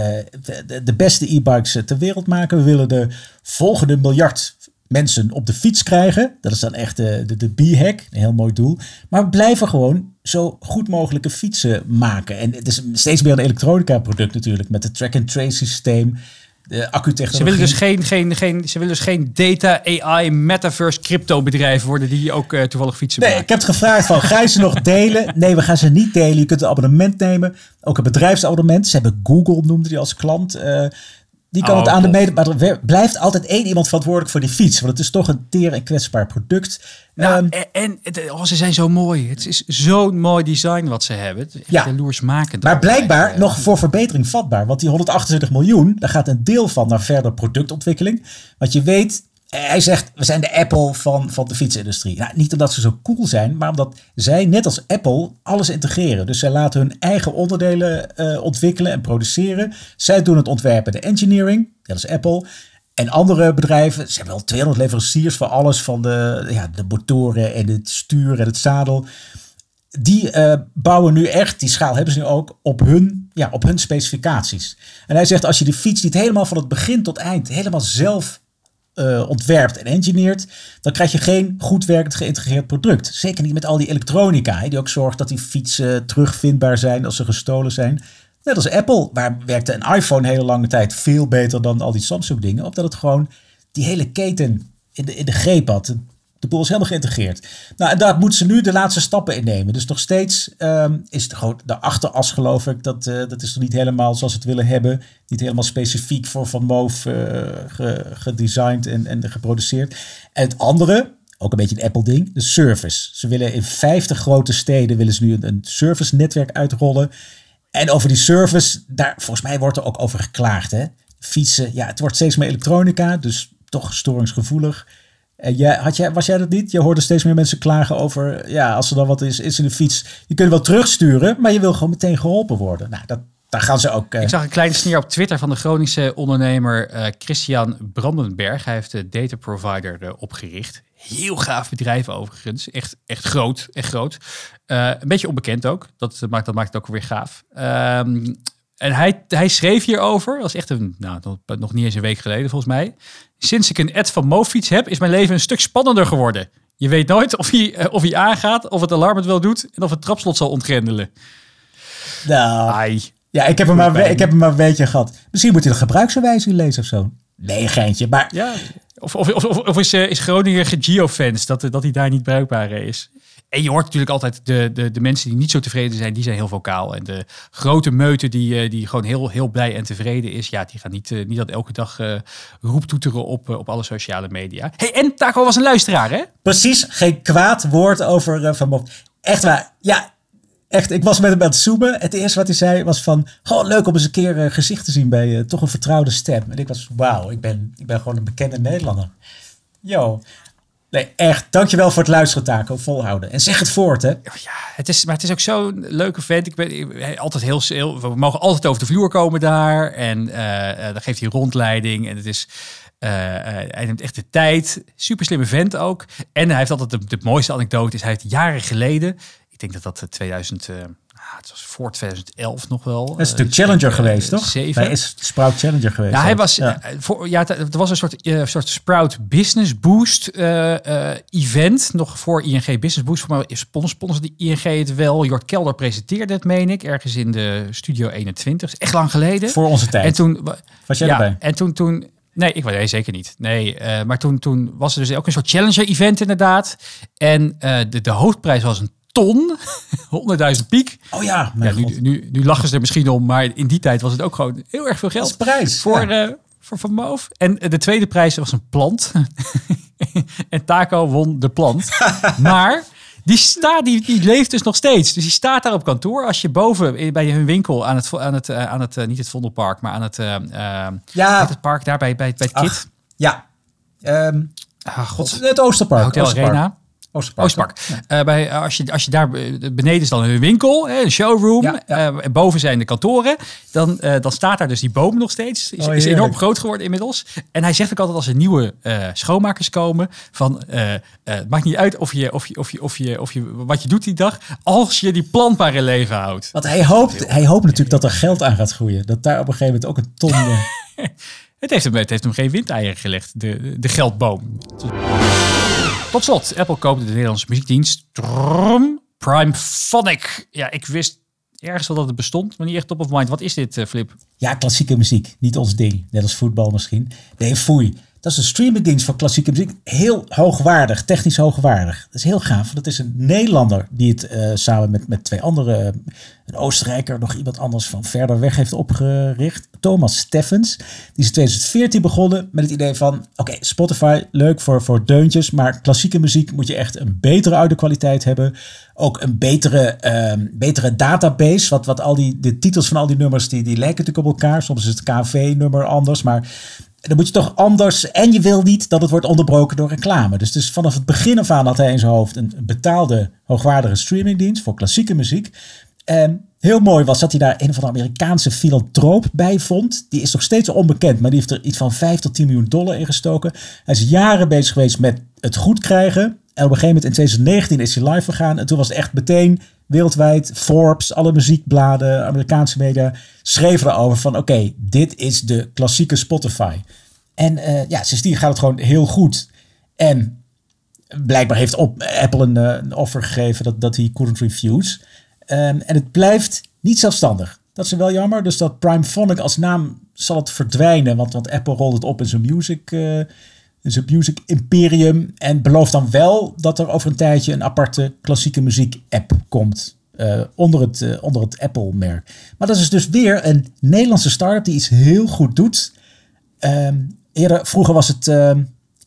de, de, beste e-bikes ter wereld maken. We willen de volgende miljard mensen op de fiets krijgen. Dat is dan echt de, de, de B-hack. Een heel mooi doel. Maar we blijven gewoon zo goed mogelijke fietsen maken. En het is steeds meer een elektronica product natuurlijk. Met het track-and-trace systeem de accutechnologie.
Ze willen dus geen, geen, geen, ze willen dus geen data, AI, metaverse, crypto bedrijf worden die ook uh, toevallig fietsen
nee,
maken.
ik heb het gevraagd van, ga je ze nog delen? Nee, we gaan ze niet delen. Je kunt een abonnement nemen. Ook een bedrijfsabonnement. Ze hebben Google, noemde die als klant. Uh, Die kan
Oh,
het aan de mede... Maar er blijft altijd één iemand verantwoordelijk voor die fiets. Want het is toch een teer en kwetsbaar product.
Nou,
Ehm,
en en oh, ze zijn zo mooi. Het is zo'n mooi design wat ze hebben. Het
Ja.
jaloersmakend.
maar blijkbaar nog voor verbetering vatbaar. Want die 128 miljoen, daar gaat een deel van naar verder productontwikkeling. Want je weet, hij zegt, we zijn de Apple van, van de fietsindustrie. Nou, niet omdat ze zo cool zijn, maar omdat zij, net als Apple, alles integreren. Dus zij laten hun eigen onderdelen eh, ontwikkelen en produceren. Zij doen het ontwerpen, de engineering, dat is Apple. En andere bedrijven, ze hebben wel 200 leveranciers voor alles van de, ja, de motoren en het stuur en het zadel die eh, bouwen nu echt, die schaal hebben ze nu ook, op hun, ja, op hun specificaties. En hij zegt, als je de fiets niet helemaal van het begin tot eind helemaal zelf eh, ontwerpt en engineert, dan krijg je geen goed werkend geïntegreerd product. Zeker niet met al die elektronica, die ook zorgt dat die fietsen terugvindbaar zijn als ze gestolen zijn. Net als Apple, waar werkte een iPhone hele lange tijd veel beter dan al die Samsung dingen, omdat het gewoon die hele keten in de, in de greep had. De boel is helemaal geïntegreerd. Nou, en daar moeten ze nu de laatste stappen in nemen. Dus nog steeds ehm, is het gewoon de achteras, geloof ik. Dat, eh, dat is nog niet helemaal zoals ze het willen hebben. Niet helemaal specifiek voor Van Moof eh, ge- gedesigned en, en geproduceerd. En het andere, ook een beetje een Apple-ding, de service. Ze willen in 50 grote steden willen ze nu een, een service-netwerk uitrollen. En over die service, daar volgens mij wordt er ook over geklaagd. Hè? Fietsen, ja, het wordt steeds meer elektronica, dus toch storingsgevoelig. En jij, had jij, was jij dat niet? Je hoorde steeds meer mensen klagen over, ja, als er dan wat is, is in de fiets. Je kunt wel terugsturen, maar je wil gewoon meteen geholpen worden. Nou, dat, daar gaan ze ook. eh,
Ik zag een kleine sneer op Twitter van de Groningse ondernemer eh, Christian Brandenberg. Hij heeft de data provider eh, opgericht. Heel gaaf bedrijf overigens. Echt, echt groot. Echt groot. Een beetje onbekend ook. Dat maakt, dat maakt het ook weer gaaf. Ehm, en hij, hij schreef hierover. Dat is echt een, nou, nog- niet eens een week geleden volgens mij. Sinds ik een ad van Mofiets heb, is mijn leven een stuk spannender geworden. Je weet nooit of hij, eh, of hij aangaat, of het alarm het wel doet en of het trapslot zal ontgrendelen.
nou,
Ai.
ja, ik heb, hem maar, ik heb hem maar een beetje gehad. Misschien moet hij de gebruiksaanwijzing lezen of zo. Nee, geintje. Maar
Ja, of, of, of, of is, eh, is Groningen geofenced, dat, dat hij daar niet bruikbaar is. En je hoort natuurlijk altijd de, de, de mensen die niet zo tevreden zijn, die zijn heel vocaal. En de grote meute die, eh, die gewoon heel, heel blij en tevreden is, ja, die gaan niet, eh, niet dat elke dag eh roeptoeteren op, op alle sociale media. hey, en Taco was een luisteraar, hè?
Precies, geen kwaad woord over Van. Echt waar. Ja, echt. Ik was met hem aan het zoomen. Het eerste wat hij zei was van... Gewoon leuk om eens een keer eh, gezicht te zien bij eh, toch een vertrouwde stem. En ik was, wauw, ik ben, ik ben gewoon een bekende Nederlander. Yo. Nee, echt. Dankjewel voor het luisteren, Taco. Volhouden. En zeg het voort, hè.
Ja, het is, maar het is ook zo'n leuke vent. Ik ben altijd heel, heel, we mogen altijd over de vloer komen daar. En eh, eh, dan geeft hij rondleiding. En het is, eh, hij neemt echt de tijd. Super slimme vent ook. En hij heeft altijd de, mooiste anekdote. Is hij heeft jaren geleden, ik denk dat dat eh, 2000, eh, het was voor 2011 nog wel.
Dat is natuurlijk Challenger geweest, toch?
Zeven.
Hij is Sprout Challenger geweest.
Ja, hij was,
Ja.
eh, voor, ja, het, was een soort, eh, soort Sprout Business Boost eh, eh, event. Nog voor ING Business Boost. Voor mij spon- sponsorde ING het wel. Jort Kelder presenteerde het, meen ik. Ergens in de Studio 21. Dat is echt lang geleden.
Voor onze tijd.
En toen... wa-
Was jij
ja,
erbij?
En toen... toen Nee, ik nee, zeker niet. Nee, eh, maar toen, toen was er dus ook een soort challenger-event inderdaad. En eh, de, de hoofdprijs was een ton, 100.000 piek.
Oh ja,
nu, nu, nu lachen ze er misschien om, maar in die tijd was het ook gewoon heel erg veel geld
prijs.
voor,
ja.
eh, voor Van Moof. En eh, de tweede prijs was een plant. en Taco won de plant. maar die, staat, die, die leeft dus nog steeds. Dus die staat daar op kantoor. Als je boven in- bij hun winkel aan het, aan het, eh, aan het eh, niet het Vondelpark, maar aan het, eh, eh,
Ja.
het park daar bij, bij, bij het
Ach,
KIT.
Ja. Ehm,
Ah, god.
het Oosterpark.
Hotel
Oosterpark.
Arena. Oostpark. Eh, bij, eh, als, je, als je daar beneden is dan een winkel, een showroom.
Ja, ja.
eh, en boven zijn de kantoren. Dan, dan staat daar dus die boom nog steeds. Is,
Oh,
is enorm groot geworden inmiddels. En hij zegt ook altijd als er nieuwe schoonmakers komen. Van, het maakt niet uit of je, of, je, of, je, of, je, of je, wat je doet die dag. Als je die plant maar in leven houdt.
Want hij hoopt, hij hoopt natuurlijk dat er geld aan gaat groeien. Dat daar op een gegeven moment ook een ton...
Het heeft hem, het heeft hem geen windeieren gelegd, de, de geldboom. Tot slot, Apple koopte de Nederlandse muziekdienst Trum, Prime Phonic. Ja, ik wist ergens wel dat het bestond, maar niet echt top of mind. Wat is dit, eh, Flip?
Ja, klassieke muziek. Niet ons ding. Net als voetbal misschien. Nee, foei. Dat is een streamingdienst voor klassieke muziek. Heel hoogwaardig, technisch hoogwaardig. Dat is heel gaaf. Dat is een Nederlander die het eh, samen met, met twee andere, een Oostenrijker, nog iemand anders van verder weg heeft opgericht. Thomas Steffens. Die is in 2014 begonnen met het idee van, oké, Spotify, leuk voor, voor deuntjes, maar klassieke muziek moet je echt een betere audio-kwaliteit hebben. Ook een betere, ehm, betere database. Wat, wat al die de titels van al die nummers, die, die lijken natuurlijk op elkaar. Soms is het KV-nummer anders, maar dan moet je toch anders. En je wil niet dat het wordt onderbroken door reclame. Dus, dus vanaf het begin af aan had hij in zijn hoofd een betaalde, hoogwaardige streamingdienst voor klassieke muziek. En heel mooi was dat hij daar een of andere Amerikaanse filantroop bij vond. Die is nog steeds onbekend, maar die heeft er iets van 5 tot 10 miljoen dollar in gestoken. Hij is jaren bezig geweest met het goed krijgen. En op een gegeven moment in 2019 is hij live gegaan. En toen was het echt meteen wereldwijd. Forbes, alle muziekbladen, Amerikaanse media schreven erover van oké, dit is de klassieke Spotify. En uh, ja, sindsdien gaat het gewoon heel goed. En blijkbaar heeft Apple een, eh, een, offer gegeven dat, dat hij couldn't refuse. Um, en het blijft niet zelfstandig. Dat is wel jammer. Dus dat Prime Phonic als naam zal het verdwijnen. Want, want Apple rolt het op in zijn music, in zijn music imperium. En belooft dan wel dat er over een tijdje een aparte klassieke muziek app komt. Uh, onder, het, uh, onder het Apple-merk. Maar dat is dus weer een Nederlandse start-up die iets heel goed doet. Um, eerder, vroeger was het uh,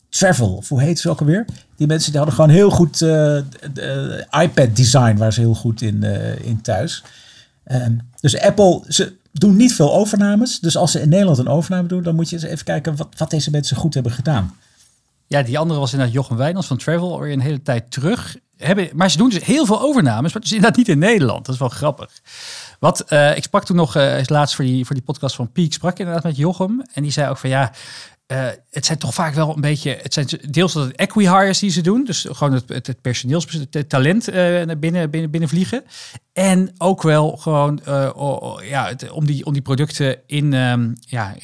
Travel, of hoe heet ze ook alweer? Die mensen die hadden gewoon heel goed iPad-design, waar ze heel goed in, in thuis. Um, dus Apple, ze doen niet veel overnames. Dus als ze in Nederland een overname doen, dan moet je eens even kijken wat, wat deze mensen goed hebben gedaan.
Ja, die andere was inderdaad Jochem Wijnands van Travel alweer een hele tijd terug. Hebben, maar ze doen dus heel veel overnames, maar dus inderdaad niet in Nederland. Dat is wel grappig. Wat, uh, ik sprak toen nog uh, laatst voor die, voor die podcast van Peak, sprak ik inderdaad met Jochem. En die zei ook van ja, uh, het zijn toch vaak wel een beetje, het zijn deels dat het equihires die ze doen, dus gewoon het, het, het personeels, het talent uh, binnen, binnen, binnenvliegen. En ook wel gewoon oh, ja, om, die, om die producten in, um, ja,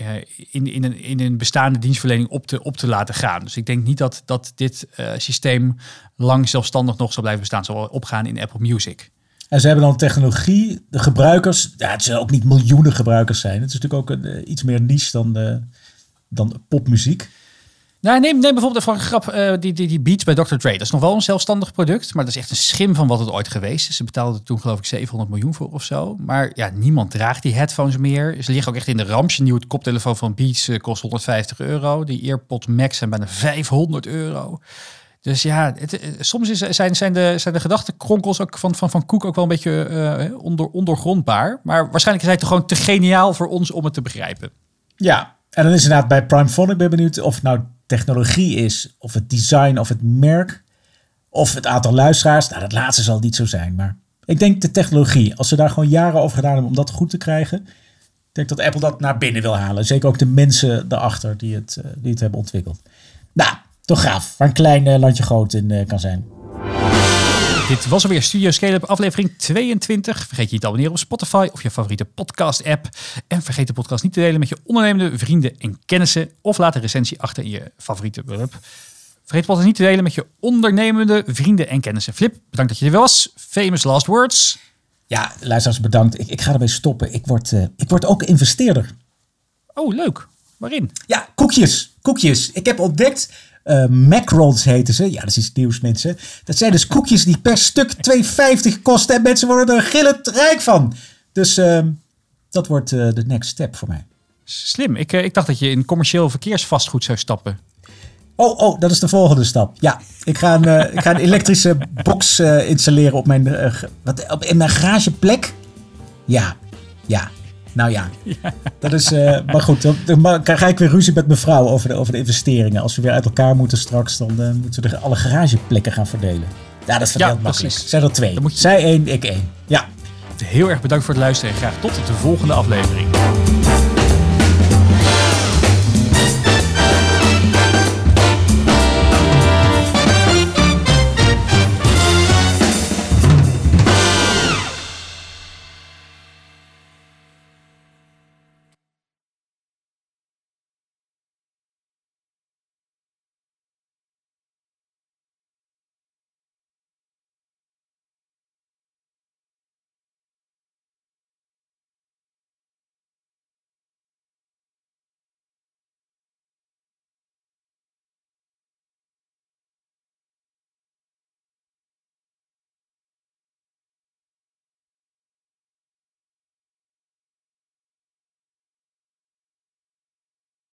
in, in, een, in een bestaande dienstverlening op te, op te laten gaan. Dus ik denk niet dat, dat dit systeem lang zelfstandig nog zal blijven bestaan, zal opgaan in Apple Music.
En ze hebben dan technologie, de gebruikers, ja, het zullen ook niet miljoenen gebruikers zijn. Het is natuurlijk ook een, iets meer niche dan de dan popmuziek.
Nou, neem, neem bijvoorbeeld van grap uh, die, die, die Beats bij Dr. Dre. Dat is nog wel een zelfstandig product, maar dat is echt een schim van wat het ooit geweest is. Ze betaalden toen geloof ik 700 miljoen voor of zo. Maar ja, niemand draagt die headphones meer. Ze liggen ook echt in de ramp. Je nieuwe koptelefoon van Beats uh, kost 150 euro. Die AirPods Max zijn bijna 500 euro. Dus ja, het, soms is, zijn, zijn, de, zijn de gedachtenkronkels ook van, van, van Koek ook wel een beetje uh, onder, ondergrondbaar. Maar waarschijnlijk is hij toch gewoon te geniaal voor ons om het te begrijpen.
Ja, en dan is inderdaad bij Prime Phonic ben benieuwd of het nou technologie is, of het design, of het merk, of het aantal luisteraars. Nou, dat laatste zal niet zo zijn, maar ik denk de technologie. Als ze daar gewoon jaren over gedaan hebben om dat goed te krijgen, ik denk dat Apple dat naar binnen wil halen. Zeker ook de mensen daarachter die het, uh, die het hebben ontwikkeld. Nou, toch gaaf. Waar een klein uh, landje groot in uh, kan zijn.
Dit was alweer Studio Scale-up aflevering 22. Vergeet je niet te abonneren op Spotify of je favoriete podcast app. En vergeet de podcast niet te delen met je ondernemende vrienden en kennissen. Of laat een recensie achter in je favoriete web. Vergeet de podcast niet te delen met je ondernemende vrienden en kennissen. Flip, bedankt dat je er was. Famous last words.
Ja, luisteraars bedankt. Ik, ik ga ermee stoppen. Ik word, uh, ik word ook investeerder.
Oh, leuk. Waarin?
Ja, koekjes. Koekjes. Ik heb ontdekt uh, macrons heten ze. Ja, dat is iets nieuws, mensen. Dat zijn dus koekjes die per stuk 2,50 kosten. En mensen worden er gillend rijk van. Dus uh, dat wordt uh, de next step voor mij.
Slim. Ik, ik dacht dat je in commercieel verkeersvastgoed zou stappen.
Oh, oh, dat is de volgende stap. Ja, ik ga een, ik ga een elektrische box installeren op mijn, wat, op, in mijn garageplek. Ja, ja. Nou ja, dat is. Uh, maar goed, dan, dan, ga ik weer ruzie met mijn vrouw over de, over de investeringen. Als we weer uit elkaar moeten straks, dan uh, moeten we alle garageplekken gaan verdelen. Ja, dat is ja, makkelijk. Zijn er twee. Je... Zij één, ik één. Ja.
Heel erg bedankt voor het luisteren en graag tot de volgende aflevering.